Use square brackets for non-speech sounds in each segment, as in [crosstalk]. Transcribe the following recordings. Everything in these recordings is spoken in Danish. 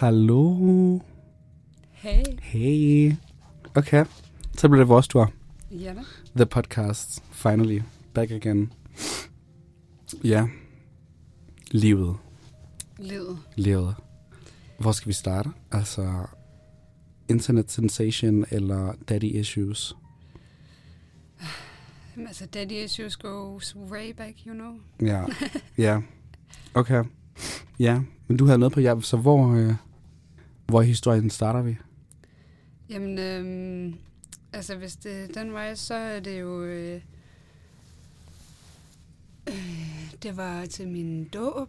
hallo. Hey. Hey. Okay, så bliver det vores tur. Ja da. The podcast, finally. Back again. Ja. Livet. Livet. Livet. Hvor skal vi starte? Altså, internet sensation eller daddy issues? Jamen, Altså, daddy issues goes way back, you know. Ja. ja. Okay. Ja, men du havde noget på jer, så hvor, øh, hvor historien starter vi? Jamen, øhm, altså, hvis det den vej, så er det jo... Øh, øh, [clears throat] det var til min dåb,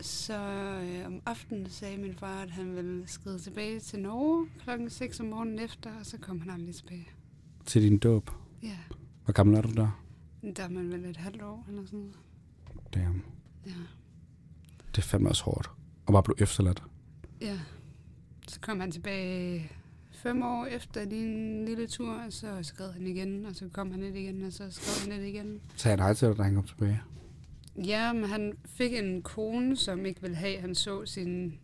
så øh, om aftenen sagde min far, at han ville skride tilbage til Norge klokken 6 om morgenen efter, og så kom han aldrig tilbage. Til din dåb. Ja, Hvor gammel er du der? der er man vel et halvt år eller sådan noget. Damn. Ja. Det er fandme også hårdt. Og bare blive efterladt. Ja. Så kom han tilbage fem år efter din lille tur, og så skrev han igen, og så kom han lidt igen, og så skrev han lidt igen. Sagde han hej til dig, da han kom tilbage? Ja, men han fik en kone, som ikke ville have, at han så sin,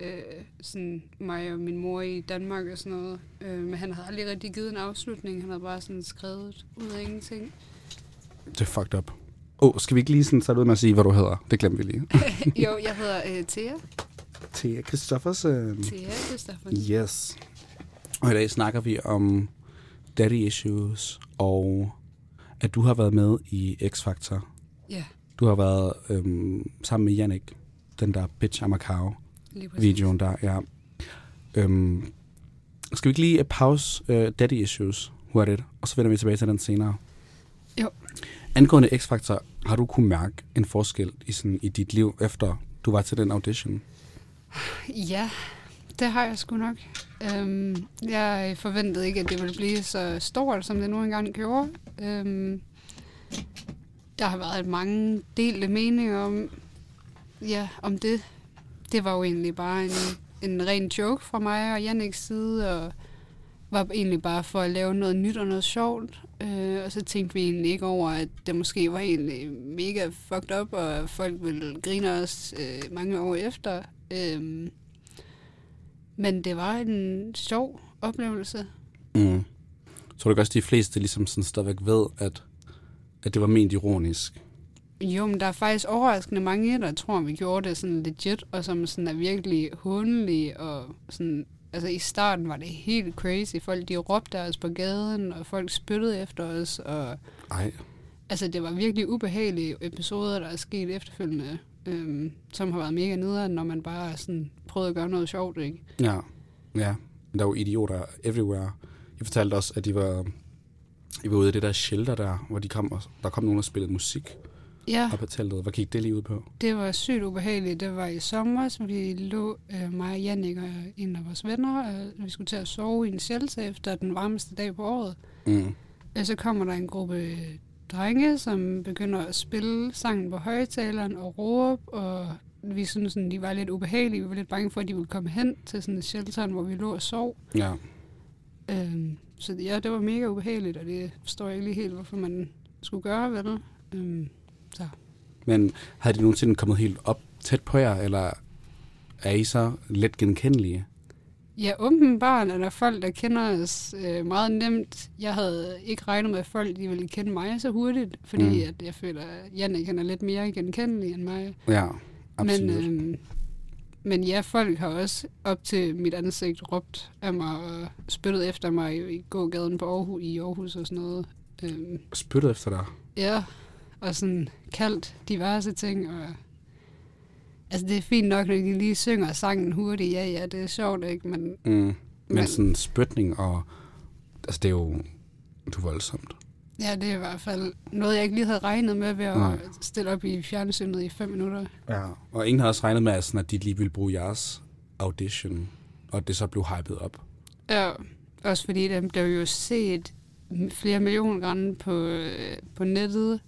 øh, sådan mig og min mor i Danmark og sådan noget. Øh, men han havde aldrig rigtig givet en afslutning. Han havde bare sådan skrevet ud af ingenting. Det er fucked up. Åh, oh, skal vi ikke lige sådan starte ud med at sige, hvad du hedder? Det glemte vi lige. [laughs] jo, jeg hedder øh, Thea. Thea Christoffersen. Thea Christoffer. Yes. Og i dag snakker vi om daddy issues, og at du har været med i X-Factor. Ja, Du har været øhm, sammen med Jannik, den der Bitch I'm a Cow videoen der, ja. Øhm, skal vi ikke lige pause uh, daddy issues hurtigt, og så vender vi tilbage til den senere? Angående X-Factor, har du kunne mærke en forskel i, sådan, i dit liv, efter du var til den audition? Ja, det har jeg sgu nok. Øhm, jeg forventede ikke, at det ville blive så stort, som det nu engang gjorde. Øhm, der har været mange delte meninger om, ja, om det. Det var jo egentlig bare en, en ren joke fra mig og Janniks side, og var egentlig bare for at lave noget nyt og noget sjovt. Øh, og så tænkte vi egentlig ikke over, at det måske var egentlig mega fucked up, og folk ville grine os øh, mange år efter. Øh, men det var en sjov oplevelse. Mm. Tror du også, de fleste ligesom sådan stadigvæk ved, at, at det var ment ironisk? Jo, men der er faktisk overraskende mange, der tror, vi gjorde det sådan legit, og som sådan er virkelig hundelige, og sådan, altså i starten var det helt crazy. Folk, de råbte os på gaden, og folk spyttede efter os, og Ej, altså det var virkelig ubehagelige episoder, der er sket efterfølgende, øhm, som har været mega nederen, når man bare sådan prøvede at gøre noget sjovt, ikke? ja. Ja, der er jo idioter everywhere. Jeg fortalte også, at de var, de var ude i det der shelter der, hvor de kom, og der kom nogen og spillede musik Ja, op ad teltet. Hvad gik det lige ud på? det var sygt ubehageligt. Det var i sommer, så vi lå, øh, mig og Jannik og en af vores venner, og vi skulle til at sove i en shelter efter den varmeste dag på året. Mm. Og så kommer der en gruppe drenge, som begynder at spille sangen på højtaleren og råbe, og vi synes, sådan, de var lidt ubehagelige. Vi var lidt bange for, at de ville komme hen til sådan et shelter, hvor vi lå og sov. Ja. Øhm, så ja, det var mega ubehageligt, og det forstår jeg ikke lige helt, hvorfor man skulle gøre, vel? Øhm, Men havde de nogensinde kommet helt op tæt på jer, eller er I så let genkendelige? ja, åbenbart er der folk, der kender os øh, meget nemt. Jeg havde ikke regnet med, at folk de ville kende mig så hurtigt, fordi Mm. at jeg føler, at Jannik er lidt mere genkendelig end mig. Ja, absolut. Men, øhm, men ja, folk har også op til mit ansigt råbt af mig og spyttet efter mig i gågaden på Aarhus, i Aarhus og sådan noget. Øhm, Spyttet efter dig? ja, og sådan kaldt diverse ting. Og, altså det er fint nok, når de lige synger sangen hurtigt. Ja, ja, det er sjovt, ikke? Men Mm. Men, Men- sådan spytning og... Altså, det er jo... Det er voldsomt. ja, det er i hvert fald noget, jeg ikke lige havde regnet med ved at Nej. stille op i fjernsynet i fem minutter. Ja. Og ingen havde også regnet med, at, sådan, at de lige ville bruge jeres audition, og det så blev hypet op. Ja, også fordi den blev jo set flere millioner gange på, øh, på nettet.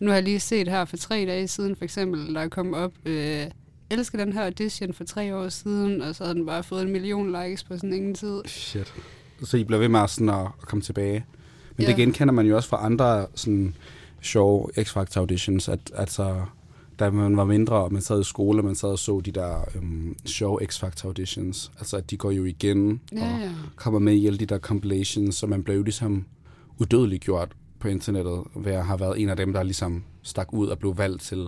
Nu har jeg lige set her for tre dage siden, for eksempel, der er kommet op, øh, elsker den her audition for tre år siden, og så havde den bare fået en million likes på sådan ingen tid. Shit. Så I blev ved med sådan at, komme tilbage. Men Ja. det genkender man jo også fra andre sådan sjove X-Factor auditions, at altså, da man var mindre, og man sad i skole, og man sad og så de der øhm, show X-Factor auditions. Altså, at de går jo igen Ja, og ja. kommer med i alle de der compilations, så man blev jo ligesom udødeligt gjort på internettet, ved at have været en af dem, der ligesom stak ud og blev valgt til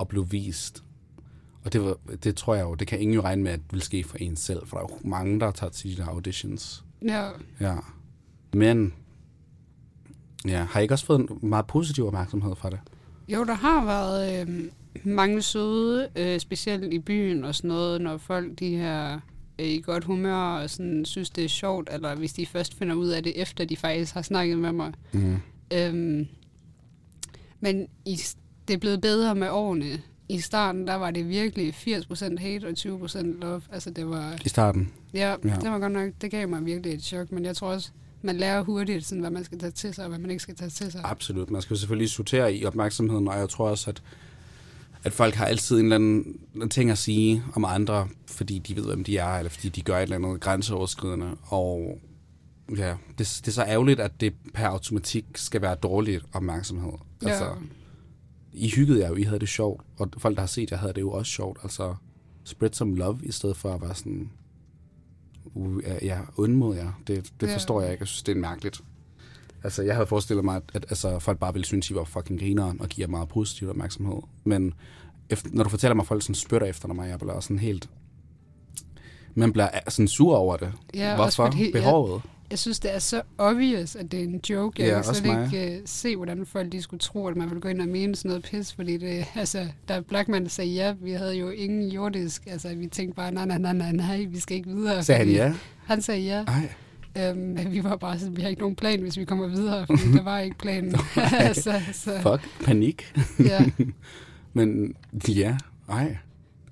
at blive vist. Og det, var, det tror jeg jo, det kan ingen jo regne med, at det vil ske for en selv, for der er jo mange, der tager til de der auditions. Ja, Ja. Men, ja, har I ikke også fået en meget positiv opmærksomhed fra det? Jo, der har været øh, mange søde, øh, specielt i byen og sådan noget, når folk de her er i godt humør og sådan, synes, det er sjovt, eller hvis de først finder ud af det, efter de faktisk har snakket med mig. Mm. Øhm, men i, det er blevet bedre med årene. I starten, der var det virkelig 80% hate og 20% love. Altså, det var, I starten. ja, Ja. det var godt nok, det gav mig virkelig et chok, men jeg tror også, man lærer hurtigt, sådan, hvad man skal tage til sig, og hvad man ikke skal tage til sig. Absolut. Man skal selvfølgelig sortere i opmærksomheden, og jeg tror også, at, at folk har altid en eller anden ting at sige om andre, fordi de ved, hvem de er, eller fordi de gør et eller andet grænseoverskridende. Og ja, det, det er så ærgerligt, at det per automatik skal være dårligt opmærksomhed. Altså, Ja. I hyggede jer jo, I havde det sjovt, og folk, der har set jer, havde det jo også sjovt. Altså, spread some love, i stedet for at være sådan, uh, ja, ond mod jer. Det, det Ja. forstår jeg ikke. Jeg synes, det er mærkeligt. Altså, jeg havde forestillet mig, at, at altså, folk bare ville synes, I var fucking grineren og give jer meget positiv opmærksomhed. Men efter, når du fortæller mig, at folk sådan spytter efter mig, jeg bliver sådan helt... Man bliver sådan sur over det. Ja, Hvorfor? jeg- Behovet? Jeg synes, det er så obvious, at det er en joke. Jeg Ja, kan slet mig. ikke uh, se, hvordan folk de skulle tro, at man ville gå ind og mene sådan noget pis, fordi det, [laughs] altså, da Blackman sagde ja, vi havde jo ingen jordisk, altså vi tænkte bare, nej, nej, nej, nej, nej, vi skal ikke videre. Sagde han ja? Han sagde ja. Ej, Øhm, vi var bare sådan, vi har ikke nogen plan, hvis vi kommer videre, fordi der var ikke planen. [laughs] [laughs] så, så, fuck, panik. ja. Men ja, ej.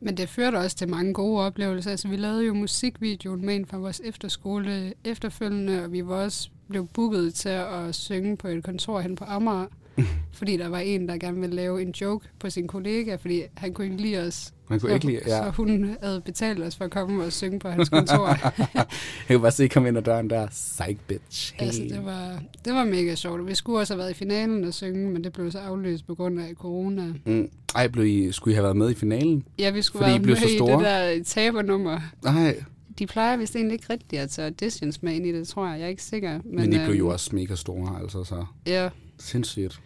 Men det førte også til mange gode oplevelser. Altså, vi lavede jo musikvideoen med en fra vores efterskole efterfølgende, og vi var også blev booket til at synge på et kontor hen på Amager, [laughs] fordi der var en, der gerne ville lave en joke på sin kollega, fordi han kunne ikke lide os. Man kunne så, ikke lide, ja. så hun havde betalt os for at komme og synge på hans kontor. [laughs] Jeg kunne bare se komme ind ad døren der. Psych bitch. Hey. altså, det var, det var mega sjovt. Vi skulle også have været i finalen og synge, men det blev så aflyst på grund af corona. Mm. Ej, blev I, skulle I have været med i finalen? Ja, vi skulle Fordi I være blev med så i store? det der tabernummer. Nej, De plejer vist egentlig ikke rigtig at tage auditions med ind i det, tror jeg. Jeg er ikke sikker. Men, men, I blev jo øhm, også mega store, altså så. Ja, Sindssygt.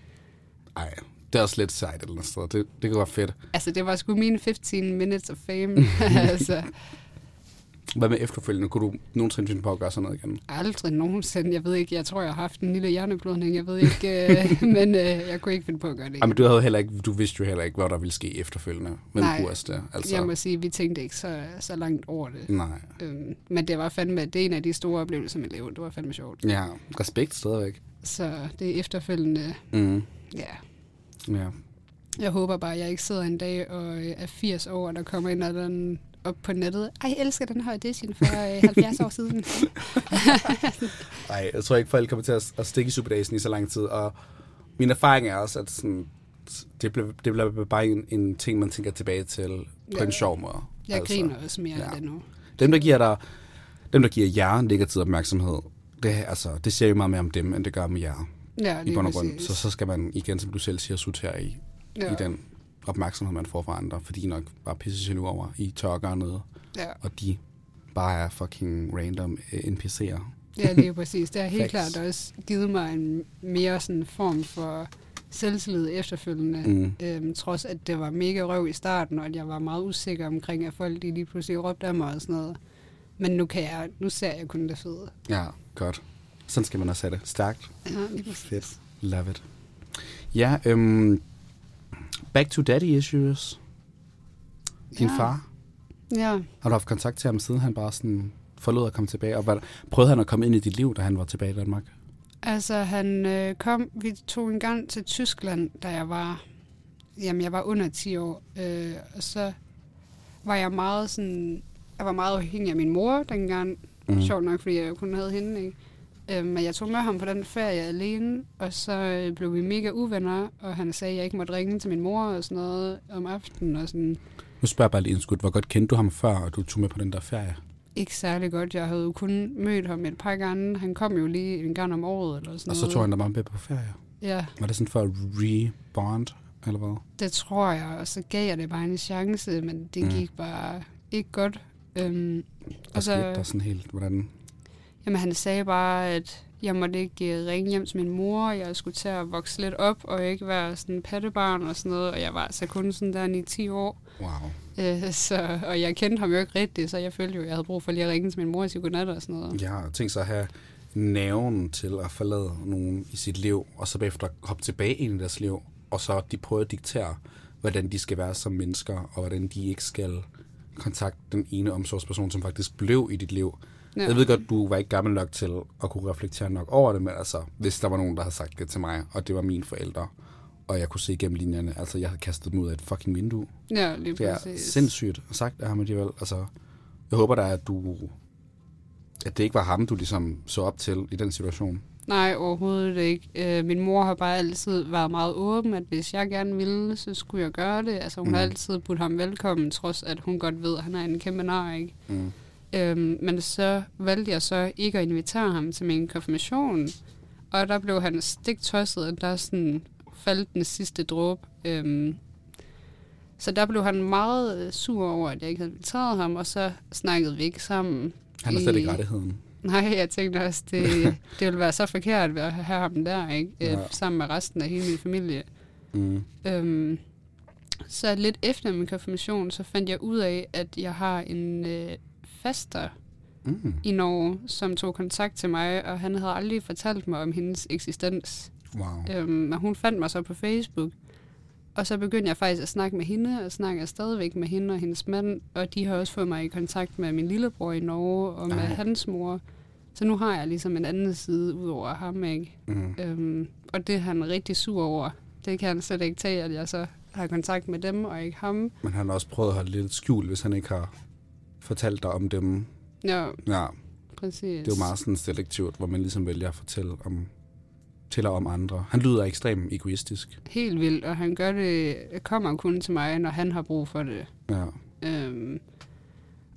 Ej, det er også lidt sejt eller andet sted. Det, det kunne være fedt. altså det var sgu mine 15 minutes of fame. [laughs] altså, Hvad med efterfølgende? Kunne du nogensinde finde på at gøre sådan noget igen? aldrig nogensinde. Jeg ved ikke, jeg tror, jeg har haft en lille hjerneblødning. Jeg ved ikke, øh, [laughs] men øh, jeg kunne ikke finde på at gøre det. Ej, men du, havde heller ikke, du vidste jo heller ikke, hvad der ville ske efterfølgende med Nej. kurs der. Altså, Jeg må sige, vi tænkte ikke så, så langt over det. Nej. Øhm, men det var fandme, det er en af de store oplevelser, mit liv. Det var fandme sjovt. Ja, respekt stadigvæk. Så det er efterfølgende, Mm. ja. Ja. Jeg håber bare, at jeg ikke sidder en dag og øh, er 80 år, og der kommer ind og den op på nettet. Ej, jeg elsker den her audition for øh, 70 år siden. [laughs] Ej, jeg tror ikke, folk kommer til at, at stikke i superdagen i så lang tid. Og min erfaring er også, at sådan, det, bliver, det bliver bare en, en ting, man tænker tilbage til på Ja. en sjov måde. Jeg altså, griner også mere ja. af det nu. Dem, der giver dig, dem, der giver jer negativ opmærksomhed, det, altså, det siger jo meget mere om dem, end det gør om jer Ja, i bund og grund. Så, så skal man igen, som du selv siger, sortere i, ja. i den opmærksomhed, man får fra andre, fordi de nok bare pisse jaloux over, I tør at gøre noget, Ja, og de bare er fucking random øh, NPC'er. ja, lige præcis. Det har helt [laughs] klart også givet mig en mere sådan form for selvtillid efterfølgende. Mm. Øhm, trods at det var mega røv i starten, og at jeg var meget usikker omkring, at folk de lige pludselig råbte af mig og sådan noget. Men nu, kan jeg, nu ser jeg kun det fede. Ja, godt. Sådan skal man også have det. Stærkt. Ja, præcis. Fedt. Love it. Ja, øhm, back to daddy issues. Din Ja. far, Ja, har du haft kontakt til ham, siden han bare sådan forlod at komme tilbage? Og prøvede han at komme ind i dit liv, da han var tilbage i Danmark? altså han øh, kom, vi tog en gang til Tyskland, da jeg var, jamen jeg var under 10 år, øh, og så var jeg meget sådan, jeg var meget afhængig af min mor dengang, mm. sjovt nok, fordi jeg kun havde hende, ikke? Øh, men jeg tog med ham på den ferie alene, og så øh, blev vi mega uvenner, og han sagde, at jeg ikke måtte ringe til min mor og sådan noget om aftenen, og sådan, Nu spørger jeg bare lige indskudt, hvor godt kendte du ham før, og du tog med på den der ferie? ikke særlig godt. Jeg havde jo kun mødt ham et par gange. Han kom jo lige en gang om året, eller sådan Og så tog han dig bare med på ferie. Ja, Var det sådan for at rebond? eller hvad? Det tror jeg, og så gav jeg det bare en chance, men det Mm. gik bare ikke godt. Øhm, og så, der sådan helt? Hvordan? Jamen, han sagde bare, at jeg måtte ikke øh, ringe hjem til min mor, jeg skulle til at vokse lidt op, og ikke være sådan pattebarn og sådan noget, og jeg var altså kun sådan der i 10 år. Wow. Øh, så, og jeg kendte ham jo ikke rigtigt, så jeg følte jo, at jeg havde brug for lige at ringe til min mor og sige godnat og sådan noget. Jeg har tænkt sig at have nerven til at forlade nogen i sit liv, og så bagefter hoppe tilbage ind i deres liv, og så de prøver at diktere, hvordan de skal være som mennesker, og hvordan de ikke skal kontakte den ene omsorgsperson, som faktisk blev i dit liv. Ja. Jeg ved godt, du var ikke gammel nok til at kunne reflektere nok over det, men altså, hvis der var nogen, der havde sagt det til mig, og det var mine forældre, og jeg kunne se igennem linjerne, altså jeg havde kastet dem ud af et fucking vindue. Ja, lige Det er præcis. sindssygt sagt af ham alligevel. Altså, jeg håber da, at du at det ikke var ham, du ligesom så op til i den situation. Nej, overhovedet ikke. Øh, min mor har bare altid været meget åben, at hvis jeg gerne ville, så skulle jeg gøre det. Altså hun mm. har altid budt ham velkommen, trods at hun godt ved, at han er en kæmpe nar, ikke? Mm. Øhm, men så valgte jeg så ikke at invitere ham til min konfirmation. Og der blev han stik tosset, og der sådan faldt den sidste dråbe. Øhm, så der blev han meget øh, sur over, at jeg ikke havde inviteret ham, og så snakkede vi ikke sammen. Han har slet ikke rettigheden. Nej, jeg tænkte også, det, [laughs] det ville være så forkert at have ham der, ikke? Øh, Ja. Sammen med resten af hele min familie. Mm. Øhm, så lidt efter min konfirmation, så fandt jeg ud af, at jeg har en øh, faster Mm. i Norge, som tog kontakt til mig, og han havde aldrig fortalt mig om hendes eksistens. Wow. Øhm, men hun fandt mig så på Facebook, og så begyndte jeg faktisk at snakke med hende, og snakker stadigvæk med hende og hendes mand, og de har også fået mig i kontakt med min lillebror i Norge, og med Ej. hans mor. Så nu har jeg ligesom en anden side ud over ham, ikke? Mm. Øhm, og det er han rigtig sur over. Det kan han slet ikke tage, at jeg så har kontakt med dem, og ikke ham. Men han har også prøvet at holde lidt skjul, hvis han ikke har fortalt dig om dem. Ja, Ja, præcis. det er jo meget sådan selektivt, hvor man ligesom vælger at fortælle om, fortæller om andre. Han lyder ekstremt egoistisk. Helt vildt, og han gør det, kommer kun til mig, når han har brug for det. Ja. Øhm,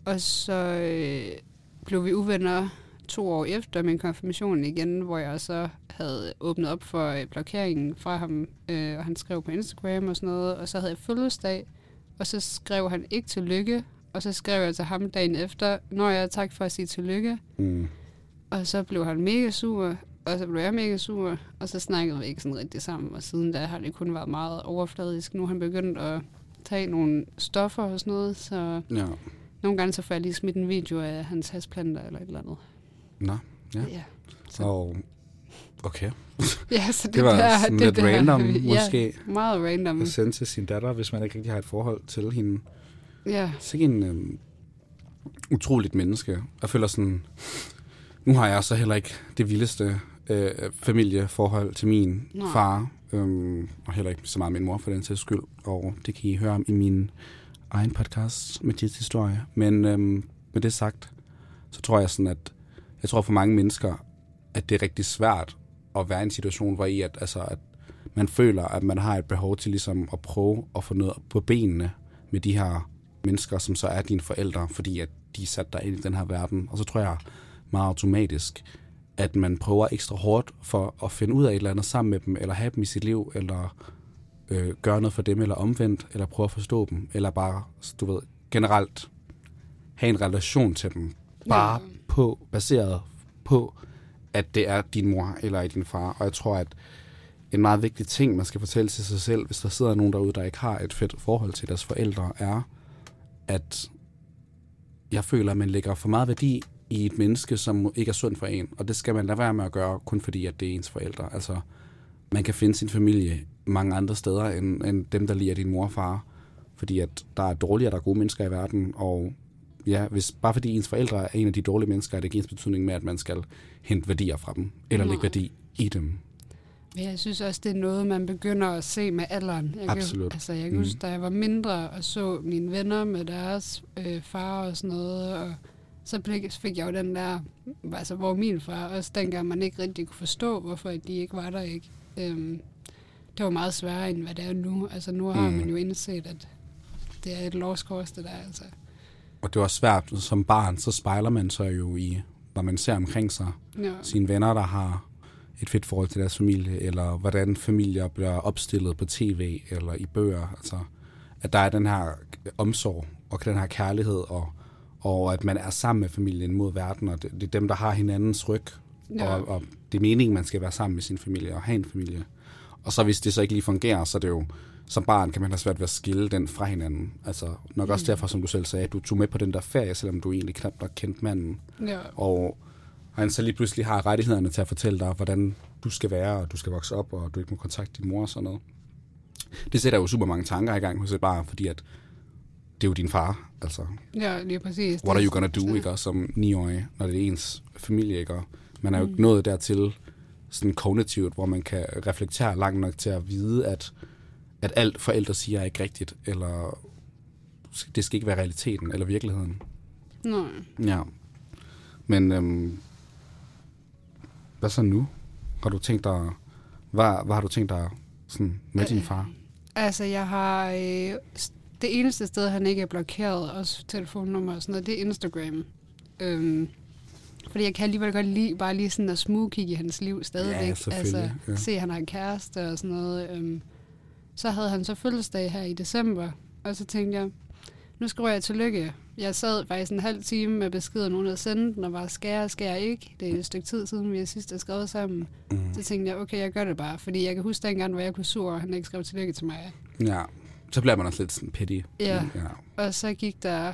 og så øh, blev vi uvenner to år efter min konfirmation igen, hvor jeg så havde åbnet op for øh, blokeringen fra ham, øh, og han skrev på Instagram og sådan noget, og så havde jeg fødselsdag, og så skrev han ikke tillykke, og så skrev jeg til ham dagen efter, når jeg tak for at sige tillykke, Mm. og så blev han mega sur, og så blev jeg mega sur, og så snakkede vi ikke sådan rigtig sammen, og siden da har det kun været meget overfladisk. Nu har han begyndt at tage nogle stoffer og sådan noget, så Ja. nogle gange så får jeg lige smidt en video af hans hasplanter eller et eller andet. Nå, Ja. ja. Så, og okay. ja, så det, Det var der, sådan det lidt der, random, [laughs] ja, måske. meget random. At sende til sin datter, hvis man ikke rigtig har et forhold til hende. Ja, Så en øhm, utroligt menneske. Jeg føler sådan... Nu har jeg så heller ikke det vildeste øh, familieforhold til min Nej. far. Øhm, og heller ikke så meget min mor for den sags skyld. Og det kan I høre om i min egen podcast, Mathias Historie. Men øhm, med det sagt, så tror jeg sådan, at jeg tror for mange mennesker, at det er rigtig svært at være i en situation, hvor I, at, altså, at man føler, at man har et behov til ligesom at prøve at få noget på benene med de her mennesker, som så er dine forældre, fordi at de er sat dig ind i den her verden. Og så tror jeg meget automatisk, at man prøver ekstra hårdt for at finde ud af et eller andet sammen med dem, eller have dem i sit liv, eller øh, gøre noget for dem, eller omvendt, eller prøve at forstå dem, eller bare, du ved, generelt have en relation til dem, bare Ja. på, baseret på, at det er din mor eller din far. Og jeg tror, at en meget vigtig ting, man skal fortælle til sig selv, hvis der sidder nogen derude, der ikke har et fedt forhold til deres forældre, er, at jeg føler, at man lægger for meget værdi i et menneske, som ikke er sundt for en. Og det skal man lade være med at gøre, kun fordi, at det er ens forældre. Altså, man kan finde sin familie mange andre steder, end, end dem, der lige er din mor og far. Fordi at der er dårlige og der er gode mennesker i verden, og ja, hvis, bare fordi ens forældre er en af de dårlige mennesker, er det ikke ens betydning med, at man skal hente værdier fra dem, eller Nej. lægge værdi i dem. Jeg synes også, det er noget, man begynder at se med alderen. Jeg Absolut. Kan, altså, jeg kan Mm. huske, da jeg var mindre og så mine venner med deres øh, far og sådan noget, og så fik jeg jo den der, altså hvor min far også dengang, man ikke rigtig kunne forstå, hvorfor de ikke var der, ikke? Øhm, det var meget sværere, end hvad det er nu. Altså nu har Mm. man jo indset, at det er et lovskors, det der, altså. Og det var svært. Som barn, så spejler man sig jo i, hvad man ser omkring sig. Ja. Sine venner, der har et fedt forhold til deres familie, eller hvordan familier bliver opstillet på tv eller i bøger. Altså, at der er den her omsorg og den her kærlighed, og, og at man er sammen med familien mod verden, og det, det er dem, der har hinandens ryg, ja. og, og det er meningen, man skal være sammen med sin familie og have en familie. Og så hvis det så ikke lige fungerer, så er det jo, som barn kan man have svært ved at skille den fra hinanden. Altså nok mm. også derfor, som du selv sagde, du tog med på den der ferie, selvom du egentlig knap nok kendte manden. Ja. Og han så lige pludselig har rettighederne til at fortælle dig, hvordan du skal være, og du skal vokse op, og du ikke må kontakte din mor og sådan noget. Det sætter jo super mange tanker i gang hos et barn, fordi at det er jo din far, altså. Ja, lige præcis. What are you gonna do, ikke, som niårig, når det er ens familie, ikke? Man er jo ikke mm. nået dertil, sådan kognitivt, hvor man kan reflektere langt nok til at vide, at, at alt forældre siger er ikke rigtigt, eller det skal ikke være realiteten eller virkeligheden. Nej. Ja. Men øhm, hvad så nu? Har du tænkt dig, hvad, hvad har du tænkt dig sådan med din far? Altså, jeg har... Øh, det eneste sted, han ikke er blokeret, også telefonnummer og sådan noget, det er Instagram. Øhm, fordi jeg kan alligevel godt lide bare lige sådan at smugkigge i hans liv stadigvæk. Ja, altså, ja. se, at han har en kæreste og sådan noget. Øhm, så havde han så fødselsdag her i december, og så tænkte jeg, nu skriver jeg tillykke. Jeg sad faktisk en halv time med beskeden, nogen havde sendt den, og var skære, skære ikke. Det er et stykke tid siden, vi sidst har skrevet sammen. Mm. Så tænkte jeg, okay, jeg gør det bare. Fordi jeg kan huske dengang, hvor jeg kunne sur, og han ikke skrev tillykke til mig. Ja, så bliver man også lidt sådan petty. Ja. ja, og så gik der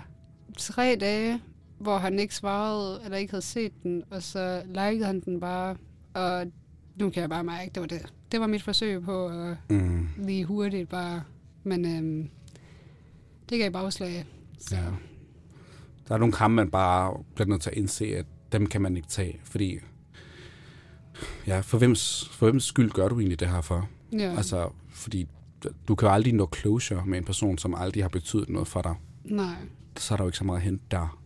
tre dage, hvor han ikke svarede, eller ikke havde set den, og så likede han den bare, og nu kan jeg bare mærke, det var det. Det var mit forsøg på at mm. lige hurtigt bare, men øhm, det gav bagslag. Så. Ja. Der er nogle kampe, man bare bliver nødt til at indse, at dem kan man ikke tage, fordi ja, for hvems, for hvems skyld gør du egentlig det her for? Ja. Altså, fordi du kan jo aldrig nå closure med en person, som aldrig har betydet noget for dig. Nej. Så er der jo ikke så meget at hente der.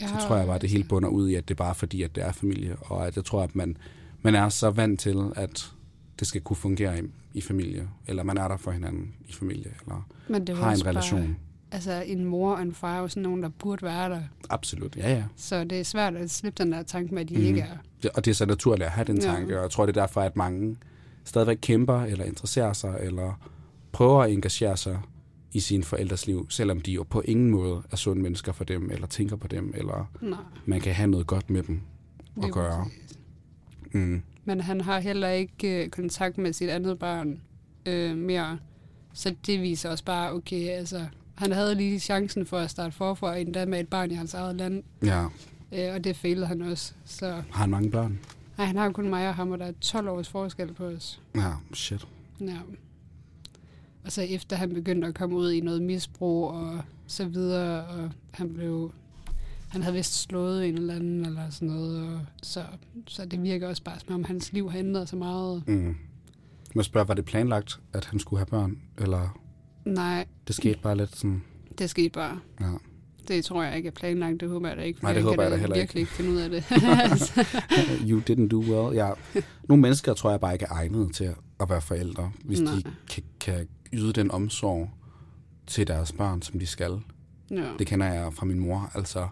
Ja, så tror jeg bare, at det hele bunder ud i, at det er bare fordi, at det er familie, og at jeg tror, at man, man er så vant til, at det skal kunne fungere i, i familie, eller man er der for hinanden i familie, eller Men det har en relation. Bare, altså en mor og en far er jo sådan nogen, der burde være der. Absolut, ja ja. Så det er svært at slippe den der tanke med, at de mm. ikke er. Og det er så naturligt at have den tanke, ja. og jeg tror, det er derfor, at mange stadigvæk kæmper, eller interesserer sig, eller prøver at engagere sig i sine forældres liv, selvom de jo på ingen måde er sunde mennesker for dem, eller tænker på dem, eller Nej. man kan have noget godt med dem at det gøre. Mm. Men han har heller ikke øh, kontakt med sit andet barn øh, mere, så det viser også bare, okay, altså, han havde lige chancen for at starte forfra, endda med et barn i hans eget land. Ja. Øh, og det fejlede han også. Så. Har han mange børn? Nej, han har kun mig og ham, og der er 12 års forskel på os. Ja, shit. Ja. Og så efter han begyndte at komme ud i noget misbrug og så videre, og han blev han havde vist slået en eller anden eller sådan noget, og så, så det virker også bare som om hans liv har ændret sig meget. Mm. Jeg spørge, var det planlagt, at han skulle have børn, eller? Nej. Det skete bare lidt sådan? Det skete bare. Ja. Det tror jeg ikke er planlagt, det håber jeg da ikke. Nej, det håber jeg da heller virkelig ikke. finde ud af det. [laughs] you didn't do well. Ja. Nogle mennesker tror jeg bare ikke er egnet til at være forældre, hvis Nej. de kan, kan yde den omsorg til deres børn, som de skal. Ja. Det kender jeg fra min mor. Altså,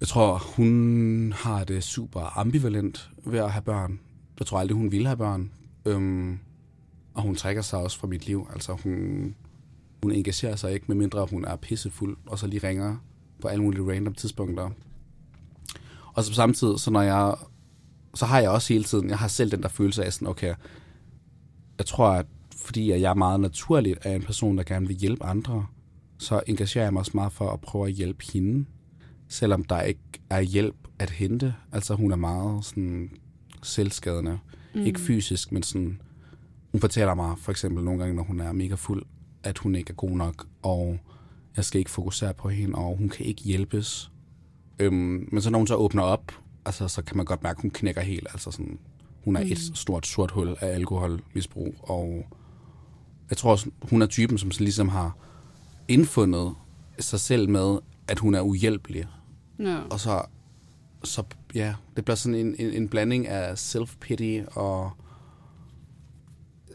jeg tror, hun har det super ambivalent ved at have børn. Jeg tror aldrig, hun vil have børn. Øhm, og hun trækker sig også fra mit liv. Altså, hun, hun engagerer sig ikke, medmindre hun er pissefuld, og så lige ringer på alle mulige random tidspunkter. Og så samtidig, så når jeg, så har jeg også hele tiden, jeg har selv den der følelse af sådan, okay, jeg tror, at fordi jeg er meget naturligt af en person, der gerne vil hjælpe andre, så engagerer jeg mig også meget for at prøve at hjælpe hende, selvom der ikke er hjælp at hente. Altså hun er meget sådan selvskadende. Mm. Ikke fysisk, men sådan... Hun fortæller mig for eksempel nogle gange, når hun er mega fuld, at hun ikke er god nok, og jeg skal ikke fokusere på hende, og hun kan ikke hjælpes. Øhm, men så når hun så åbner op, altså, så kan man godt mærke, at hun knækker helt. Altså sådan, hun er mm. et stort sort hul af alkoholmisbrug, og jeg tror også, hun er typen, som ligesom har indfundet sig selv med, at hun er uhjælpelig. Ja. Og så, så, ja, det bliver sådan en, en, en blanding af self-pity og...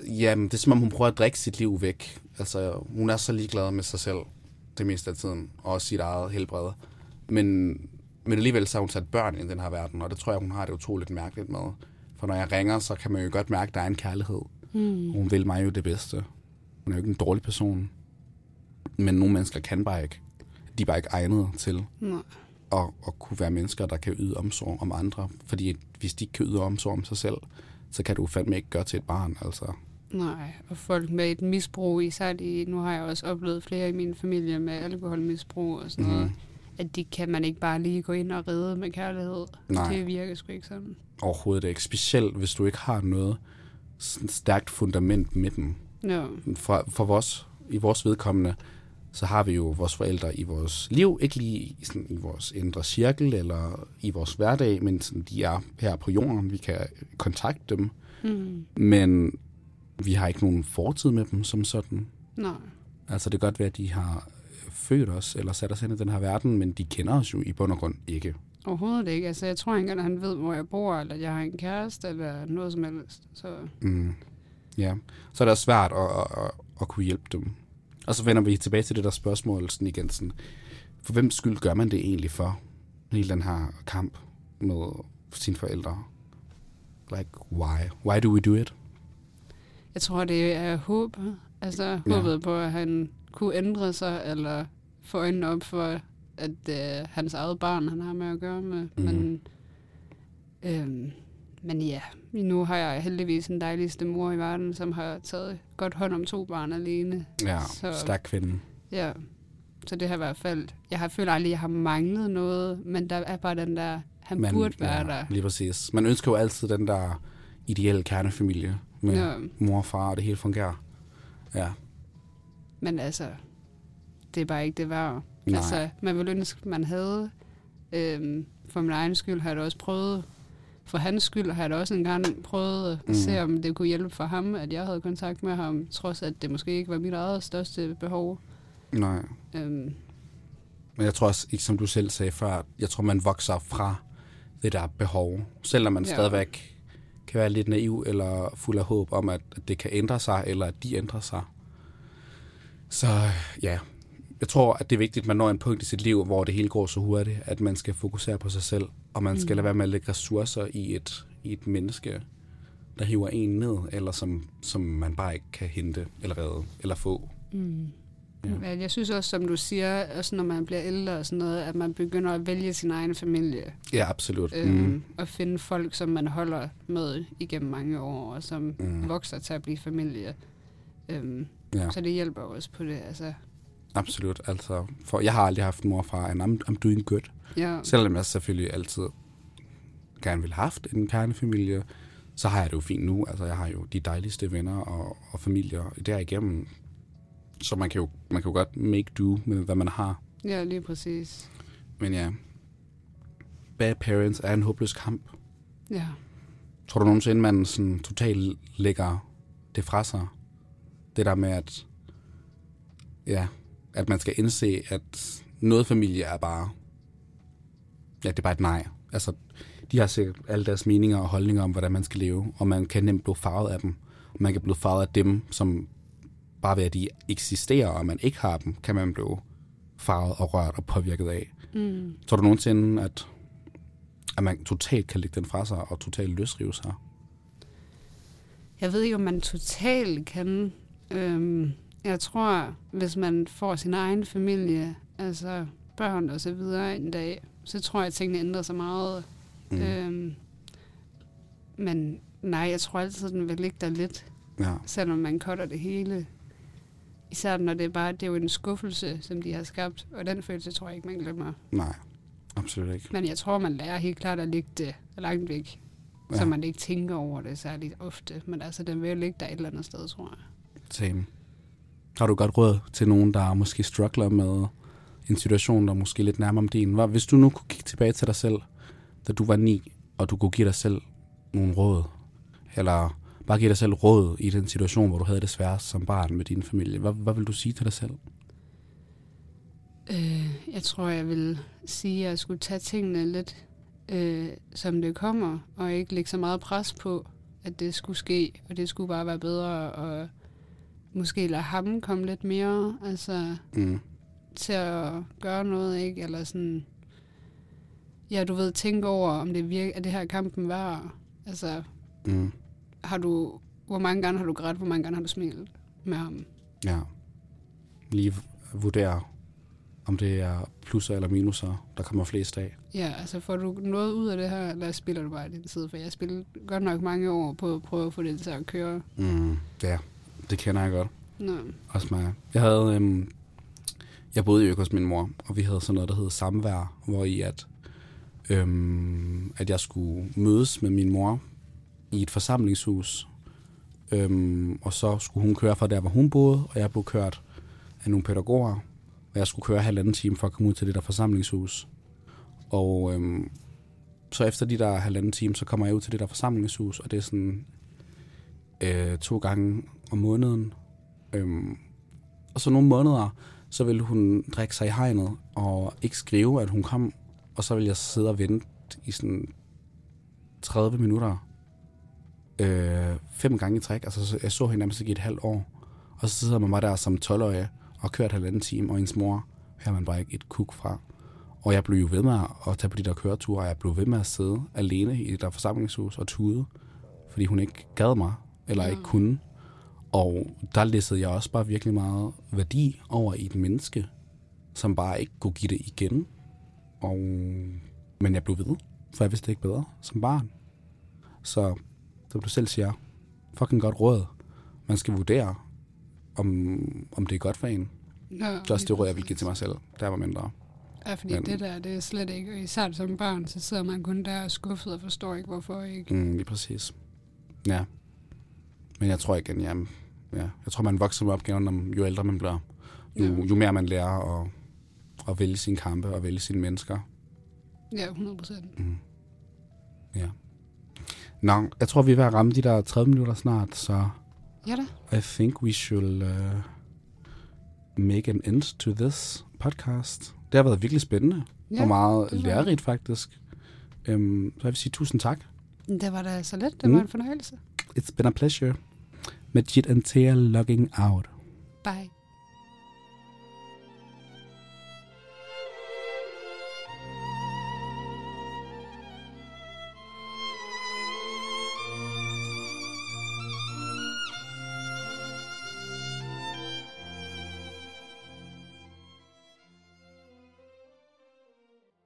Jamen, det er som om, hun prøver at drikke sit liv væk. Altså, hun er så ligeglad med sig selv det meste af tiden, og sit eget helbred. Men, men alligevel så har hun sat børn i den her verden, og det tror jeg, hun har det utroligt mærkeligt med. For når jeg ringer, så kan man jo godt mærke, at der er en kærlighed. Mm. Hun vil mig jo det bedste. Hun er jo ikke en dårlig person. Men nogle mennesker kan bare ikke. De er bare ikke egnet til Nej. at, at kunne være mennesker, der kan yde omsorg om andre. Fordi hvis de ikke kan yde omsorg om sig selv, så kan du fandme ikke gøre til et barn. Altså. Nej, og folk med et misbrug, især de, nu har jeg også oplevet flere i min familie med alkoholmisbrug og sådan mm. noget, Mhm. at de kan man ikke bare lige gå ind og redde med kærlighed. Nej. Det virker sgu ikke sådan. Overhovedet ikke. Specielt hvis du ikke har noget sådan stærkt fundament med dem. Ja. For, for vores, i vores vedkommende, så har vi jo vores forældre i vores liv, ikke lige i, sådan, i vores indre cirkel eller i vores hverdag, men sådan, de er her på jorden, vi kan kontakte dem, Mm. men vi har ikke nogen fortid med dem som sådan. Nej. Altså det kan godt være, at de har født os eller sat os ind i den her verden, men de kender os jo i bund og grund ikke. Overhovedet ikke. Altså, jeg tror ikke engang, at han ved, hvor jeg bor, eller at jeg har en kæreste, eller noget som helst. Så Mm. Ja, så er det svært at, at, at, at kunne hjælpe dem. Og så vender vi tilbage til det der spørgsmål sådan igen. Sådan, for hvem skyld gør man det egentlig for? Hele den her kamp med sine forældre. Like, why? Why do we do it? Jeg tror, det er håb. Altså, Ja. håbet på, at han kunne ændre sig, eller få øjnene op for, at øh, hans eget barn, han har med at gøre med. Mhm. Men, øhm, men ja, nu har jeg heldigvis den dejligste mor i verden, som har taget godt hånd om to børn alene. Ja, Så- stærk kvinde. Ja, så det har i hvert fald... Jeg har følt aldrig, at jeg har manglet noget, men der er bare den der... Han Man, burde være ja, der. Lige præcis. Man ønsker jo altid den der ideelle kernefamilie med Ja. mor og far, og det hele fungerer. Ja, Men altså, det er bare ikke det værd. Nej. Altså, man ville ønske, man havde. Øhm, for min egen skyld har jeg da også prøvet. For hans skyld har jeg da også engang prøvet at Mm. se, om det kunne hjælpe for ham, at jeg havde kontakt med ham, trods at det måske ikke var mit eget største behov. nej. Øhm, Men jeg tror også, ikke som du selv sagde før, jeg tror, man vokser fra det der behov. Selvom man ja. stadigvæk kan være lidt naiv eller fuld af håb om, at det kan ændre sig, eller at de ændrer sig. Så ja, jeg tror, at det er vigtigt, at man når en punkt i sit liv, hvor det hele går så hurtigt, at man skal fokusere på sig selv, og man skal Mm. lade være med at lægge ressourcer i et, i et menneske, der hiver en ned, eller som, som man bare ikke kan hente, eller redde, eller få. mm. Ja. Men jeg synes også, som du siger, også når man bliver ældre og sådan noget, at man begynder at vælge sin egen familie. Ja, absolut. Øhm, Mm. Og finde folk, som man holder med igennem mange år, og som Mm. vokser til at blive familie. Øhm, Ja. Så det hjælper også på det. Altså, Absolut. Altså, for jeg har aldrig haft mor og far, and I'm, I'm doing good. ja, Selvom jeg selvfølgelig altid gerne ville have haft en kernefamilie, så har jeg det jo fint nu. Altså, jeg har jo de dejligste venner og, og familier derigennem. Så man kan, jo, man kan jo godt make do med, hvad man har. ja, lige præcis. Men ja, bad parents er en håbløs kamp. Ja. Tror du nogensinde, man sådan totalt lægger det fra sig? Det der med, at, ja, at man skal indse, at noget familie er bare, ja, det er bare et nej. Altså, de har sikkert alle deres meninger og holdninger om, hvordan man skal leve, og man kan nemt blive farvet af dem. Man kan blive farvet af dem, som bare ved at de eksisterer, og man ikke har dem, kan man blive farvet og rørt og påvirket af. Mm. Tror du nogensinde, at, at man totalt kan lægge den fra sig og totalt løsrive sig? Jeg ved ikke, om man totalt kan. Øhm, jeg tror, hvis man får sin egen familie, altså børn og så videre en dag, så tror jeg, at tingene ændrer sig meget. Mm. Øhm, men nej, jeg tror altid, den vil ligge der lidt, Ja, selvom man cutter det hele. Især når det er bare, det er jo en skuffelse, som de har skabt, og den følelse tror jeg ikke, man glemmer. nej, absolut ikke. Men jeg tror, man lærer helt klart at ligge det langt væk, ja. så man ikke tænker over det særligt ofte. Men altså, den vil jo ligge der et eller andet sted, tror jeg. Same. Har du godt råd til nogen, der måske struggler med en situation, der måske er lidt nærmere om din? Hvad- Hvis du nu kunne kigge tilbage til dig selv, da du var ni, og du kunne give dig selv nogle råd, eller bare give dig selv råd i den situation, hvor du havde det sværest som barn med din familie, hvad, hvad vil du sige til dig selv? Øh, jeg tror, jeg vil sige, at jeg skulle tage tingene lidt, øh, som det kommer, og ikke lægge så meget pres på, at det skulle ske, og det skulle bare være bedre, og måske lade ham komme lidt mere altså, Mm. til at gøre noget, ikke? Eller sådan, ja, du ved, tænke over, om det virker, er det her kampen værd. Altså, Mm. Har du, hvor mange gange har du grædt, hvor mange gange har du smilet med ham? Ja. Lige vurdere, om det er plusser eller minuser, der kommer flest af. Ja, altså får du noget ud af det her, eller spiller du bare din tid? For jeg spillede godt nok mange år på at prøve at få det til at køre. Mm. Ja, det kender jeg godt. Nå, Også mig. Jeg havde, øhm, jeg boede jo ikke hos min mor, og vi havde sådan noget, der hed samvær, hvor i at, øhm, at jeg skulle mødes med min mor i et forsamlingshus, øhm, og så skulle hun køre fra der, hvor hun boede, og jeg blev kørt af nogle pædagoger, og jeg skulle køre halvanden time for at komme ud til det der forsamlingshus. Og øhm, så efter de der halvanden time, så kommer jeg ud til det der forsamlingshus, og det er sådan øh, to gange om måneden, Øhm, og så nogle måneder, så ville hun drikke sig i hegnet og ikke skrive, at hun kom. Og så ville jeg sidde og vente i sådan 30 minutter. Øh, fem gange i træk. Altså, så- jeg så hende nærmest ikke i et halvt år. Og så sidder man bare der som 12-årig og kørt halvanden time, og ens mor hører man bare ikke et kuk fra. Og jeg blev jo ved med at tage på de der køreture, og jeg blev ved med at sidde alene i det der forsamlingshus og tude, fordi hun ikke gad mig, eller ikke kunne. Og der læssede jeg også bare virkelig meget værdi over i et menneske, som bare ikke kunne give det igen. Og, men jeg blev ved, for jeg vidste ikke bedre som barn. Så som du selv siger, fucking godt råd. Man skal vurdere, om, om det er godt for en. ja, Det er også det råd, jeg vil give til mig selv, da jeg var mindre. Ja, fordi Men- det der, det er slet ikke, især som barn, så sidder man kun der og skuffet og forstår ikke, hvorfor ikke. Mm, lige præcis. Ja. Men jeg tror igen, ja, ja. Jeg tror, man vokser med opgaven, jo ældre man bliver. Jo, Ja. jo mere man lærer at, at vælge sine kampe og vælge sine mennesker. Ja, 100 procent. Mm. Ja. Nå, jeg tror, vi er ved at ramme de der 30 minutter snart, så Ja da. I think we should uh, make an end to this podcast. Det har været virkelig spændende Ja, og meget lærerigt faktisk. Um, så jeg vil sige tusind tak. det var da så let. Det Mm. var en fornøjelse. It's been a pleasure. Majid and Thea logging out. Bye.